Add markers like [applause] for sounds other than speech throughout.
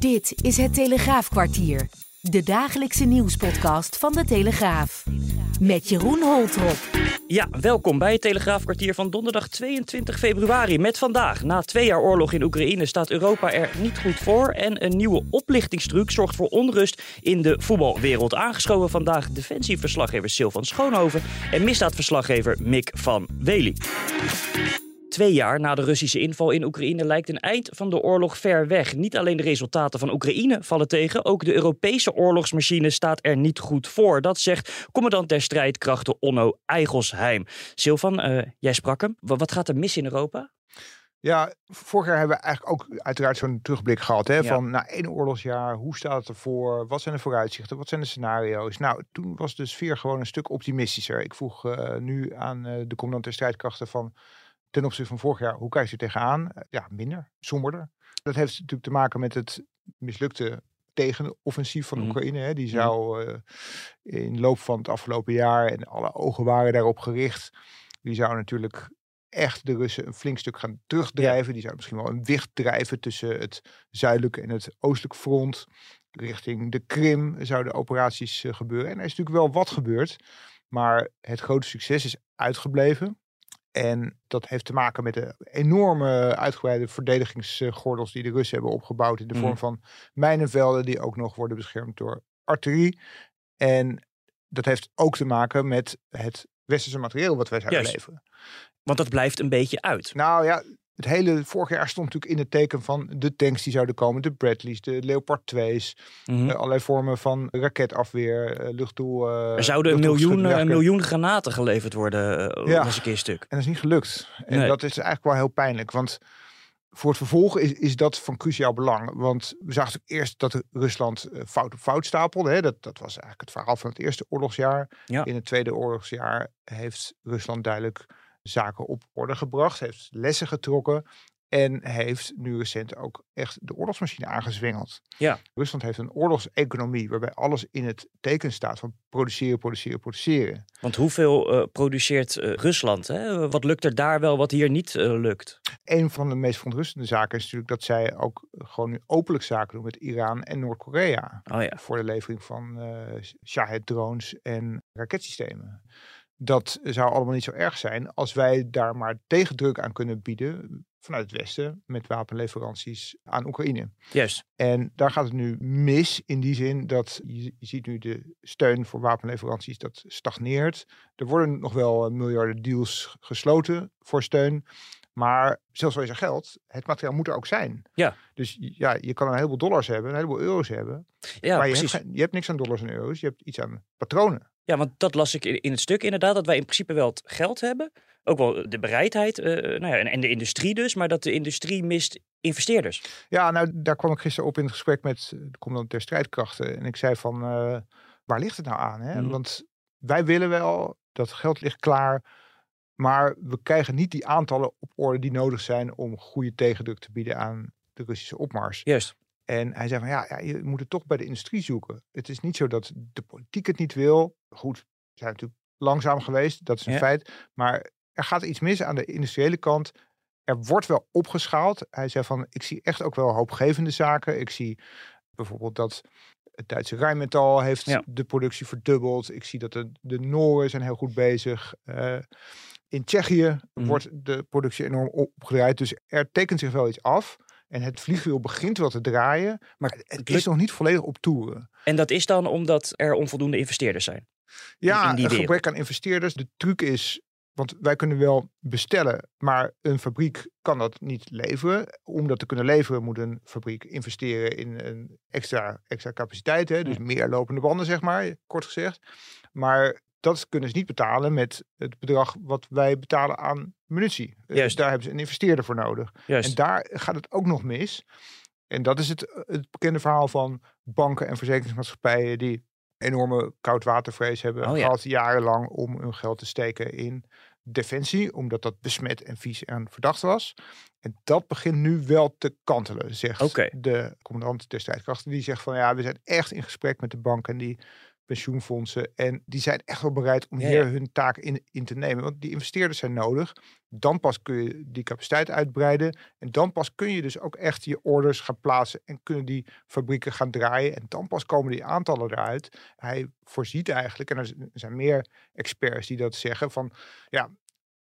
Dit is het Telegraafkwartier, de dagelijkse nieuwspodcast van de Telegraaf. Met Jeroen Holtrop. Ja, welkom bij het Telegraafkwartier van donderdag 22 februari. Met vandaag, na twee jaar oorlog in Oekraïne, staat Europa er niet goed voor. En een nieuwe oplichtingstruc zorgt voor onrust in de voetbalwereld. Aangeschoven vandaag defensieverslaggever Sil van Schoonhoven en misdaadverslaggever Mick van Wely. Twee jaar na de Russische inval in Oekraïne lijkt een eind van de oorlog ver weg. Niet alleen de resultaten van Oekraïne vallen tegen, ook de Europese oorlogsmachine staat er niet goed voor. Dat zegt commandant der strijdkrachten Onno Eigelsheim. Silvan, uh, jij sprak hem. Wat gaat er mis in Europa? Ja, vorig jaar hebben we eigenlijk ook uiteraard zo'n terugblik gehad. Hè, Van na één oorlogsjaar, hoe staat het ervoor? Wat zijn de vooruitzichten? Wat zijn de scenario's? Nou, toen was de sfeer gewoon een stuk optimistischer. Ik vroeg uh, nu aan uh, de commandant der strijdkrachten van ten opzichte van vorig jaar, hoe kijkt u tegenaan? Eh, ja, minder, somberder. Dat heeft natuurlijk te maken met het mislukte tegenoffensief van mhm. Oekraïne. Hè. Die mhm. zou uh, in de loop van het afgelopen jaar, en alle ogen waren daarop gericht, die zou natuurlijk echt de Russen een flink stuk gaan terugdrijven. Die zou misschien wel een wicht drijven tussen het zuidelijke en het oostelijke front. Richting de Krim zouden operaties uh, gebeuren. En er is natuurlijk wel wat gebeurd. Maar het grote succes is uitgebleven. En dat heeft te maken met de enorme uitgebreide verdedigingsgordels die de Russen hebben opgebouwd in de vorm mm. van mijnenvelden die ook nog worden beschermd door artillerie. En dat heeft ook te maken met het westerse materieel wat wij zouden leveren. Want dat blijft een beetje uit. Nou ja, het hele vorig jaar stond natuurlijk in het teken van de tanks die zouden komen, de Bradleys, de Leopard 2's, mm uh, allerlei vormen van raketafweer, uh, luchtdoel. Uh, er zouden een miljoen, een miljoen granaten geleverd worden, ja. was een keer stuk. En dat is niet gelukt. En dat is eigenlijk wel heel pijnlijk, want voor het vervolg is, is dat van cruciaal belang. Want we zagen eerst dat Rusland fout op fout stapelde. Hè. Dat, dat was eigenlijk het verhaal van het eerste oorlogsjaar. Ja. In het tweede oorlogsjaar heeft Rusland duidelijk zaken op orde gebracht, heeft lessen getrokken en heeft nu recent ook echt de oorlogsmachine aangezwengeld. Ja. Rusland heeft een oorlogseconomie waarbij alles in het teken staat van produceren, produceren, produceren. Want hoeveel uh, produceert uh, Rusland? Hè? Wat lukt er daar wel, wat hier niet uh, lukt? Een van de meest verontrustende zaken is natuurlijk dat zij ook gewoon nu openlijk zaken doen met Iran en Noord-Korea. Oh ja. Voor de levering van Shahed-drones en raketsystemen dat zou allemaal niet zo erg zijn als wij daar maar tegendruk aan kunnen bieden vanuit het Westen met wapenleveranties aan Oekraïne. Yes. En daar gaat het nu mis in die zin dat je, ziet nu de steun voor wapenleveranties dat stagneert. Er worden nog wel miljarden deals gesloten voor steun. Maar zelfs al is er geld, het materiaal moet er ook zijn. Ja. Dus ja, je kan een heleboel dollars hebben, een heleboel euro's hebben. Ja, maar je hebt, je hebt, niks aan dollars en euro's, je hebt iets aan patronen. Ja, want dat las ik in het stuk inderdaad, dat wij in principe wel het geld hebben. Ook wel de bereidheid uh, nou ja, en, de industrie dus, maar dat de industrie mist investeerders. Ja, nou daar kwam ik gisteren op in het gesprek met de commandant der strijdkrachten. En ik zei van, uh, waar ligt het nou aan? Hè? Mhm. Want wij willen wel, dat geld ligt klaar. Maar we krijgen niet die aantallen op orde die nodig zijn om goede tegendruk te bieden aan de Russische opmars. Juist. En hij zei van ja, ja, je moet het toch bij de industrie zoeken. Het is niet zo dat de politiek het niet wil. Goed, we zijn natuurlijk langzaam geweest, dat is een feit. Maar er gaat iets mis aan de industriële kant. Er wordt wel opgeschaald. Hij zei van ik zie echt ook wel hoopgevende zaken. Ik zie bijvoorbeeld dat het Duitse Rijnmetal heeft de productie verdubbeld. Ik zie dat de, de Nooren zijn heel goed bezig. Uh, in Tsjechië mhm. wordt de productie enorm opgedraaid. Dus er tekent zich wel iets af. En het vliegwiel begint wel te draaien, maar het is nog niet volledig op toeren. En dat is dan omdat er onvoldoende investeerders zijn? Ja, een gebrek aan investeerders. De truc is, want wij kunnen wel bestellen, maar een fabriek kan dat niet leveren. Om dat te kunnen leveren moet een fabriek investeren in een extra, extra capaciteit. Hè? Dus meer lopende banden, zeg maar, kort gezegd. Maar dat kunnen ze niet betalen met het bedrag wat wij betalen aan munitie. Eh, Juist. Daar hebben ze een investeerder voor nodig. Juist. En daar gaat het ook nog mis. En dat is het, het bekende verhaal van banken en verzekeringsmaatschappijen die enorme koudwatervrees hebben oh, gehad jarenlang om hun geld te steken in defensie, omdat dat besmet en vies en verdacht was. En dat begint nu wel te kantelen, zegt de commandant der strijdkrachten. Die zegt van ja, we zijn echt in gesprek met de banken die pensioenfondsen. En die zijn echt wel bereid om hier hun taak in, in te nemen. Want die investeerders zijn nodig. Dan pas kun je die capaciteit uitbreiden. En dan pas kun je dus ook echt je orders gaan plaatsen. En kunnen die fabrieken gaan draaien. En dan pas komen die aantallen eruit. Hij voorziet eigenlijk, en er zijn meer experts die dat zeggen, van ja,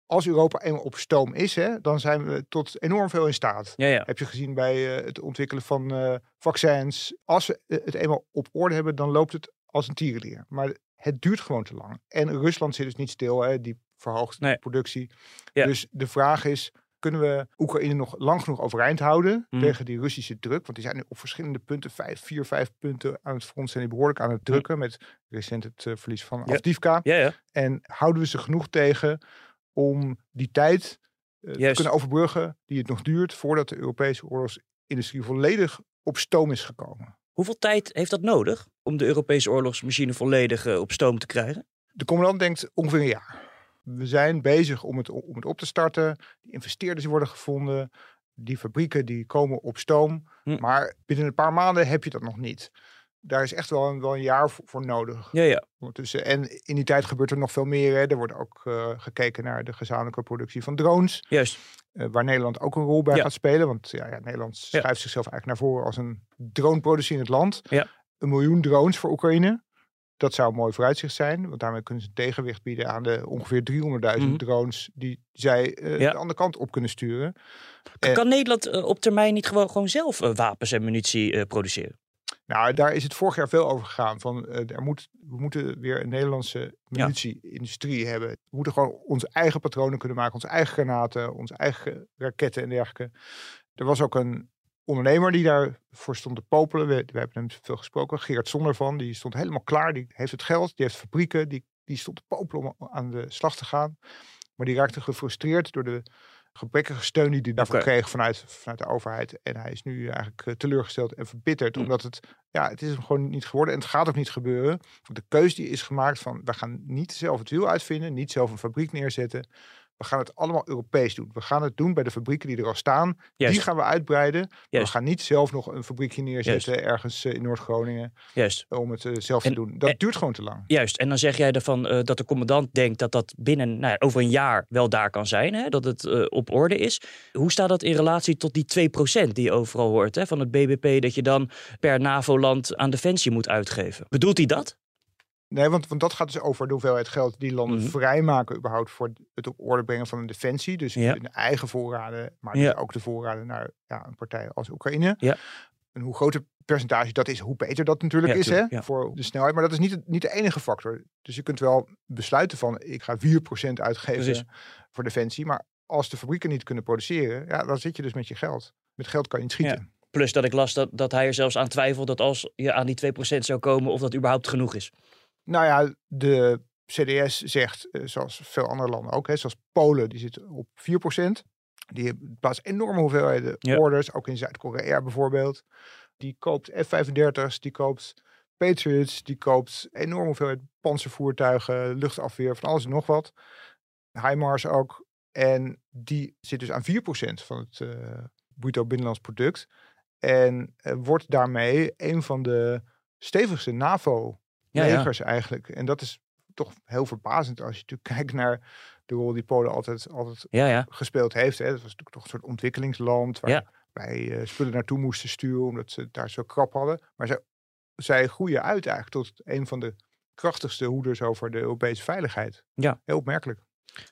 als Europa eenmaal op stoom is, hè, dan zijn we tot enorm veel in staat. Ja, ja. Heb je gezien bij uh, het ontwikkelen van uh, vaccins. Als we het eenmaal op orde hebben, dan loopt het als een tierenlier. Maar het duurt gewoon te lang. En Rusland zit dus niet stil, hè, die verhoogt Nee. de productie. Ja. Dus de vraag is, kunnen we Oekraïne nog lang genoeg overeind houden Mhm. tegen die Russische druk? Want die zijn nu op verschillende punten, vijf, vier, vijf punten aan het front, zijn die behoorlijk aan het drukken. Met recent het eh, verlies van Ja. Afdivka. Ja, ja. En houden we ze genoeg tegen om die tijd eh, te kunnen overbruggen die het nog duurt voordat de Europese oorlogsindustrie volledig op stoom is gekomen? Hoeveel tijd heeft dat nodig om de Europese oorlogsmachine volledig eh, op stoom te krijgen? De commandant denkt ongeveer een jaar. We zijn bezig om het, om het op te starten. Die investeerders worden gevonden. Die fabrieken die komen op stoom. Hm. Maar binnen een paar maanden heb je dat nog niet. Daar is echt wel een, wel een jaar voor, nodig. Ja, ja. Ondertussen. En in die tijd gebeurt er nog veel meer. Hè. Er wordt ook eh, gekeken naar de gezamenlijke productie van drones. Juist. eh, waar Nederland ook een rol bij Ja. gaat spelen. Want ja, ja, Nederland Ja. schuift zichzelf eigenlijk naar voren als een drone-producerend land. Ja. Een miljoen drones voor Oekraïne. Dat zou een mooi vooruitzicht zijn. Want daarmee kunnen ze tegenwicht bieden aan de ongeveer 300.000 Mhm. drones die zij Ja. de andere kant op kunnen sturen. Kan Nederland op termijn niet gewoon, gewoon zelf wapens en munitie produceren? Nou, daar is het vorig jaar veel over gegaan. Van, eh, er moet, we moeten weer een Nederlandse munitie-industrie hebben. We moeten gewoon onze eigen patronen kunnen maken. Onze eigen granaten, onze eigen raketten en dergelijke. Er was ook een ondernemer die daarvoor stond te popelen. We, we hebben hem veel gesproken. Geert Zonder van. Die stond helemaal klaar. Die heeft het geld. Die heeft fabrieken. Die, die stond te popelen om aan de slag te gaan. Maar die raakte gefrustreerd door de gebrekkige steun die hij daarvoor kreeg vanuit, vanuit de overheid. En hij is nu eigenlijk eh, teleurgesteld en verbitterd. Mm. Omdat het, ja, het is hem gewoon niet geworden. En het gaat ook niet gebeuren. De keuze die is gemaakt van, we gaan niet zelf het wiel uitvinden. Niet zelf een fabriek neerzetten. We gaan het allemaal Europees doen. We gaan het doen bij de fabrieken die er al staan. Juist. Die gaan we uitbreiden. We gaan niet zelf nog een fabriekje neerzetten ergens eh, in Noord-Groningen. Juist. Om het eh, zelf En- te doen. Dat en- duurt gewoon te lang. Juist, en dan zeg jij ervan eh, dat de commandant denkt dat dat binnen nou ja, over een jaar wel daar kan zijn, hè? dat het eh, op orde is. Hoe staat dat in relatie tot die 2% die je overal hoort hè, van het BBP, dat je dan per NAVO-land aan defensie moet uitgeven? Bedoelt hij dat? Nee, want, want dat gaat dus over de hoeveelheid geld die landen Mhm. vrijmaken überhaupt voor het op orde brengen van een defensie. Dus Ja. hun eigen voorraden, maar Ja. dus ook de voorraden naar ja, een partij als Oekraïne. Ja. En hoe groter percentage dat is, hoe beter dat natuurlijk is hè, tuurlijk, voor de snelheid. Maar dat is niet, niet de enige factor. Dus je kunt wel besluiten van ik ga 4% uitgeven Precies. voor defensie. Maar als de fabrieken niet kunnen produceren, ja, dan zit je dus met je geld. Met geld kan je niet schieten. Plus dat ik las dat, dat hij er zelfs aan twijfelt dat als je aan die 2% zou komen, of dat überhaupt genoeg is. Nou ja, de CDS zegt, eh, zoals veel andere landen ook, hè, zoals Polen, die zit op 4%. Die plaatsen enorme hoeveelheden Ja. orders, ook in Zuid-Korea bijvoorbeeld. Die koopt F-35's, die koopt Patriots, die koopt enorme hoeveelheid panzervoertuigen, luchtafweer, van alles en nog wat. HIMARS ook. En die zit dus aan 4% van het eh bruto binnenlands product. En eh, wordt daarmee een van de stevigste NAVO Ja, ja. legers eigenlijk. En dat is toch heel verbazend als je natuurlijk [laughs] kijkt naar de rol die Polen altijd, altijd Ja, ja. gespeeld heeft. Hè. Dat was natuurlijk toch een soort ontwikkelingsland waar Ja. wij eh, spullen naartoe moesten sturen omdat ze het daar zo krap hadden. Maar zij, zij groeien uit eigenlijk tot een van de krachtigste hoeders over de Europese veiligheid. Ja. Heel opmerkelijk.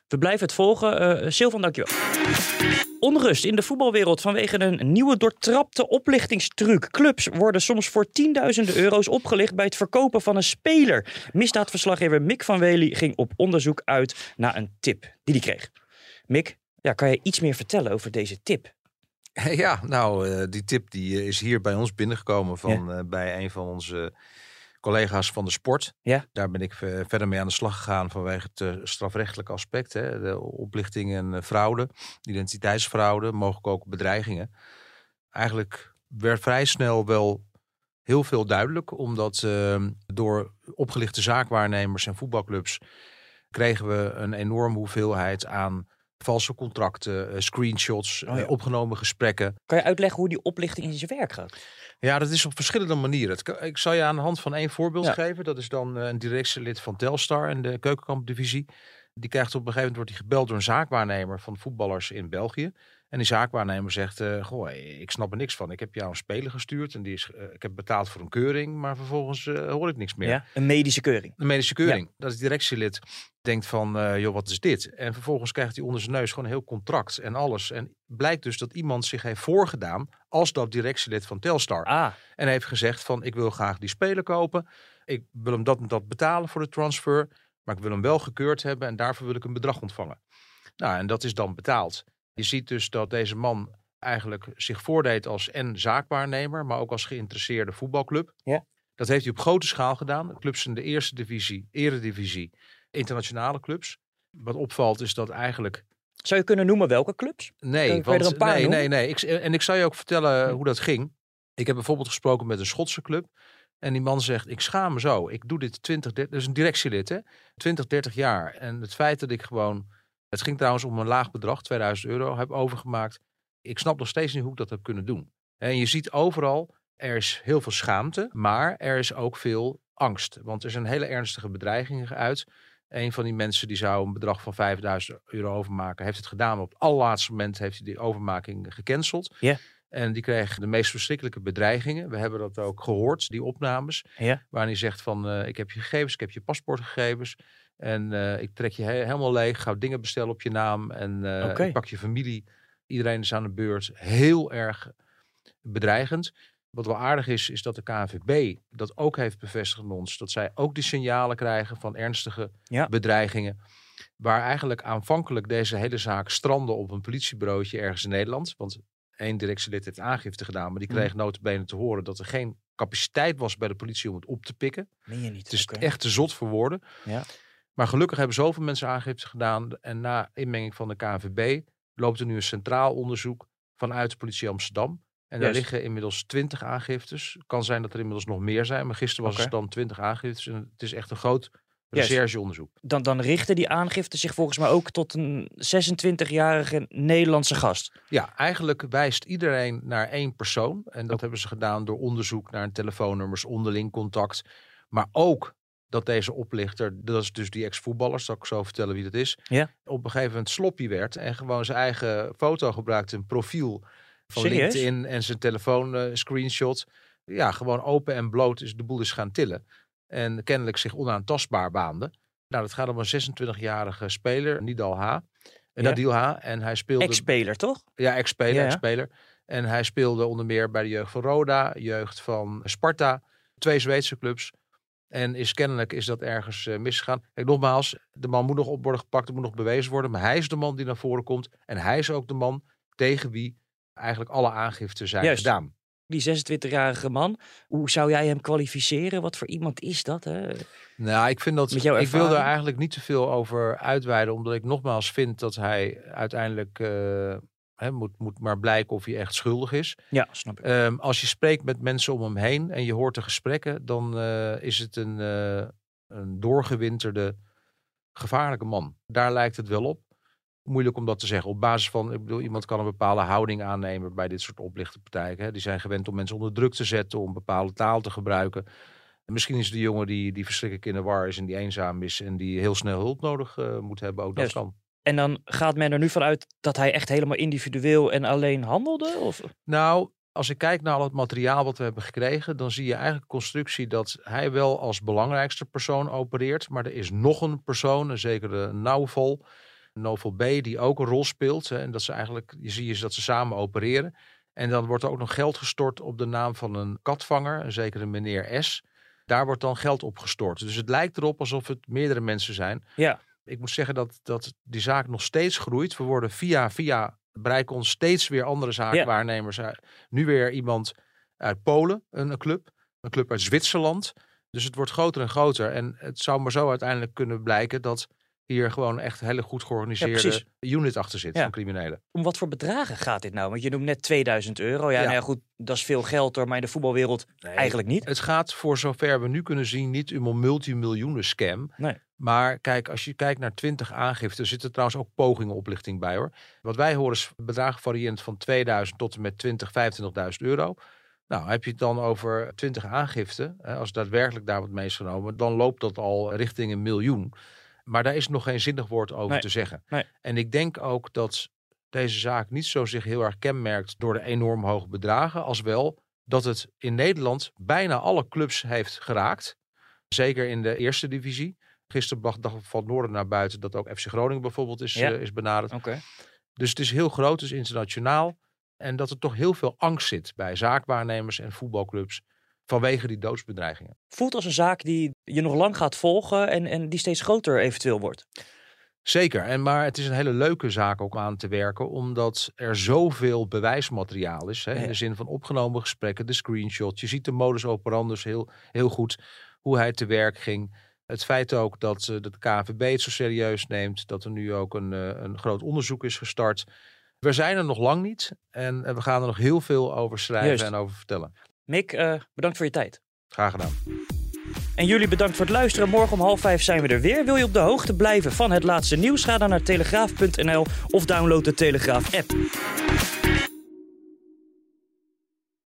We blijven het volgen. Eh Silvan, dankjewel. Onrust in de voetbalwereld vanwege een nieuwe doortrapte oplichtingstruc. Clubs worden soms voor tienduizenden euro's opgelicht bij het verkopen van een speler. Misdaadverslaggever Mick van Wely ging op onderzoek uit naar een tip die hij kreeg. Mick, ja, kan je iets meer vertellen over deze tip? [laughs] Ja, nou, eh, die tip die eh, is hier bij ons binnengekomen van eh, bij een van onze collega's van de sport. Ja. Daar ben ik eh, verder mee aan de slag gegaan vanwege het eh, strafrechtelijke aspect. Hè, de oplichting en eh, fraude, identiteitsfraude, mogelijk ook bedreigingen. Eigenlijk werd vrij snel wel heel veel duidelijk, omdat eh, door opgelichte zaakwaarnemers en voetbalclubs kregen we een enorme hoeveelheid aan valse contracten, eh, screenshots, Oh ja. eh, opgenomen gesprekken. Kan je uitleggen hoe die oplichting in zijn werk gaat? Ja, dat is op verschillende manieren. Ik zal je aan de hand van één voorbeeld Ja. geven. Dat is dan eh, een directielid van Telstar in de keukenkampdivisie. Die krijgt op een gegeven moment wordt hij gebeld door een zaakwaarnemer van voetballers in België. En die zaakwaarnemer zegt, uh, goh, ik snap er niks van. Ik heb jou een speler gestuurd en die is, uh, ik heb betaald voor een keuring, maar vervolgens uh, hoor ik niks meer. Ja, een medische keuring. Een medische keuring. Ja. Dat het directielid denkt van, joh, wat is dit? En vervolgens krijgt hij onder zijn neus gewoon een heel contract en alles. En blijkt dus dat iemand zich heeft voorgedaan als dat directielid van Telstar. Ah. En heeft gezegd van, ik wil graag die speler kopen. Ik wil hem dat en dat betalen voor de transfer. Maar ik wil hem wel gekeurd hebben en daarvoor wil ik een bedrag ontvangen. Nou, en dat is dan betaald. Je ziet dus dat deze man eigenlijk zich voordeed als en zaakwaarnemer, maar ook als geïnteresseerde voetbalclub. Ja. Dat heeft hij op grote schaal gedaan. Clubs in de eerste divisie, eredivisie, internationale clubs. Wat opvalt is dat eigenlijk... Zou je kunnen noemen welke clubs? Nee, want, er een paar nee, noemen? nee, nee. Ik, en ik zal je ook vertellen hoe dat ging. Ik heb bijvoorbeeld gesproken met een Schotse club. En die man zegt, ik schaam me zo. Ik doe dit 20, 30, dus een directielid, hè? 20, 30 jaar. En het feit dat ik gewoon het ging trouwens om een laag bedrag, 2000 euro, heb overgemaakt. Ik snap nog steeds niet hoe ik dat heb kunnen doen. En je ziet overal, er is heel veel schaamte, maar er is ook veel angst. Want er zijn hele ernstige bedreigingen geuit. Een van die mensen die zou een bedrag van 5000 euro overmaken, heeft het gedaan. Maar op het allerlaatste moment heeft hij die overmaking gecanceld. Ja. En die kreeg de meest verschrikkelijke bedreigingen. We hebben dat ook gehoord, die opnames. Ja. Waarin hij zegt van, uh, ik heb je gegevens, ik heb je paspoortgegevens. En uh, ik trek je he helemaal leeg, ga dingen bestellen op je naam. En uh, okay. ik pak je familie. Iedereen is aan de beurt. Heel erg bedreigend. Wat wel aardig is, is dat de KNVB dat ook heeft bevestigd aan ons. Dat zij ook die signalen krijgen van ernstige ja. bedreigingen. Waar eigenlijk aanvankelijk deze hele zaak strandde op een politiebureautje ergens in Nederland. Want één directielid heeft aangifte gedaan. Maar die kreeg mm. notabene te horen dat er geen capaciteit was bij de politie om het op te pikken. Je niet? Het is okay. echt te zot voor woorden. Ja. Maar gelukkig hebben zoveel mensen aangifte gedaan. En na inmenging van de KNVB loopt er nu een centraal onderzoek vanuit de politie Amsterdam. En daar Yes. liggen inmiddels 20 aangiftes. Kan zijn dat er inmiddels nog meer zijn. Maar gisteren was Oké. het dan 20 aangiftes. En het is echt een groot Yes. rechercheonderzoek. Dan, dan richten die aangifte zich volgens mij ook tot een 26-jarige Nederlandse gast. Ja, eigenlijk wijst iedereen naar één persoon. En dat hebben ze gedaan door onderzoek naar telefoonnummers, onderling contact. Maar ook dat deze oplichter, dat is dus die ex-voetballer, zal ik zo vertellen wie dat is. Ja. Op een gegeven moment sloppy werd en gewoon zijn eigen foto gebruikte, een profiel van Serieus? LinkedIn en zijn telefoon eh, screenshot. Ja, gewoon open en bloot is de boel is gaan tillen. En kennelijk zich onaantastbaar baande. Nou, dat gaat om een 26-jarige speler, Nidal H. En Ja. Nadil H. En hij speelde Ex-speler, toch? ja, ex-speler, Ja, ja. ex-speler. En hij speelde onder meer bij de jeugd van Roda, jeugd van Sparta, twee Zweedse clubs. En is kennelijk is dat ergens eh, misgegaan. Kijk, nogmaals, de man moet nog op worden gepakt, er moet nog bewezen worden. Maar hij is de man die naar voren komt. En hij is ook de man tegen wie eigenlijk alle aangiften zijn Juist. gedaan. Die 26-jarige man. Hoe zou jij hem kwalificeren? Wat voor iemand is dat? Hè? Nou, ik vind dat. Ik wil daar eigenlijk niet te veel over uitweiden, omdat ik nogmaals vind dat hij uiteindelijk eh, hè, moet, moet maar blijken of hij echt schuldig is. Ja, snap ik. Ehm, als je spreekt met mensen om hem heen en je hoort de gesprekken, dan eh, is het een, eh, een doorgewinterde, gevaarlijke man. Daar lijkt het wel op. Moeilijk om dat te zeggen. Op basis van, ik bedoel, iemand kan een bepaalde houding aannemen bij dit soort oplichterpartijen. Hè. Die zijn gewend om mensen onder druk te zetten, om bepaalde taal te gebruiken. En misschien is de jongen die, die verschrikkelijk in de war is en die eenzaam is en die heel snel hulp nodig eh, moet hebben. Ook dat kan. En dan gaat men er nu vanuit dat hij echt helemaal individueel en alleen handelde? Of? Nou, als ik kijk naar al het materiaal wat we hebben gekregen, dan zie je eigenlijk constructie dat hij wel als belangrijkste persoon opereert. Maar er is nog een persoon, een zekere Nauwval, Novel B, die ook een rol speelt. Hè, en dat ze eigenlijk, je ziet is dat ze samen opereren. En dan wordt er ook nog geld gestort op de naam van een katvanger, een zekere meneer S. Daar wordt dan geld op gestort. Dus het lijkt erop alsof het meerdere mensen zijn. Ja. Ik moet zeggen dat, dat die zaak nog steeds groeit. We worden via via bereiken ons steeds weer andere zaakwaarnemers. Nu weer iemand uit Polen, een, een club. Een club uit Zwitserland. Dus het wordt groter en groter. En het zou maar zo uiteindelijk kunnen blijken dat hier gewoon echt hele goed georganiseerde unit achter zit Ja. van criminelen. Om wat voor bedragen gaat dit nou? Want je noemt net 2000 euro. Ja, Ja. Nou goed, dat is veel geld hoor, maar in de voetbalwereld eigenlijk niet. Het gaat voor zover we nu kunnen zien niet om een multimiljoenen scam. Nee. Maar kijk, als je kijkt naar 20 aangiften, zitten trouwens ook pogingen oplichting bij hoor. Wat wij horen is bedragen variërend van 2000 tot en met 20, 25.000 euro. Nou, heb je het dan over 20 aangiften, als daadwerkelijk daar wordt meegenomen, dan loopt dat al richting een miljoen. Maar daar is nog geen zinnig woord over Nee. te zeggen. Nee. En ik denk ook dat deze zaak niet zo zich heel erg kenmerkt door de enorm hoge bedragen, als wel dat het in Nederland bijna alle clubs heeft geraakt. Zeker in de eerste divisie. Gisteren bracht Dag van Noorden naar buiten dat ook FC Groningen bijvoorbeeld is, Ja. eh, is benaderd. Dus het is heel groot, het is internationaal. En dat er toch heel veel angst zit bij zaakwaarnemers en voetbalclubs vanwege die doodsbedreigingen. Voelt als een zaak die je nog lang gaat volgen en, en die steeds groter eventueel wordt. Zeker, en maar het is een hele leuke zaak ook aan te werken, omdat er zoveel bewijsmateriaal is. Hè, in de zin van opgenomen gesprekken, de screenshots. Je ziet de modus operandus heel, heel goed, hoe hij te werk ging. Het feit ook dat eh, de KNVB het zo serieus neemt, dat er nu ook een, eh, een groot onderzoek is gestart. We zijn er nog lang niet en eh, we gaan er nog heel veel over schrijven Juist. en over vertellen. Mick, eh, bedankt voor je tijd. Graag gedaan. En jullie bedankt voor het luisteren. Morgen om half vijf zijn we er weer. Wil je op de hoogte blijven van het laatste nieuws? Ga dan naar telegraaf.nl of download de Telegraaf app.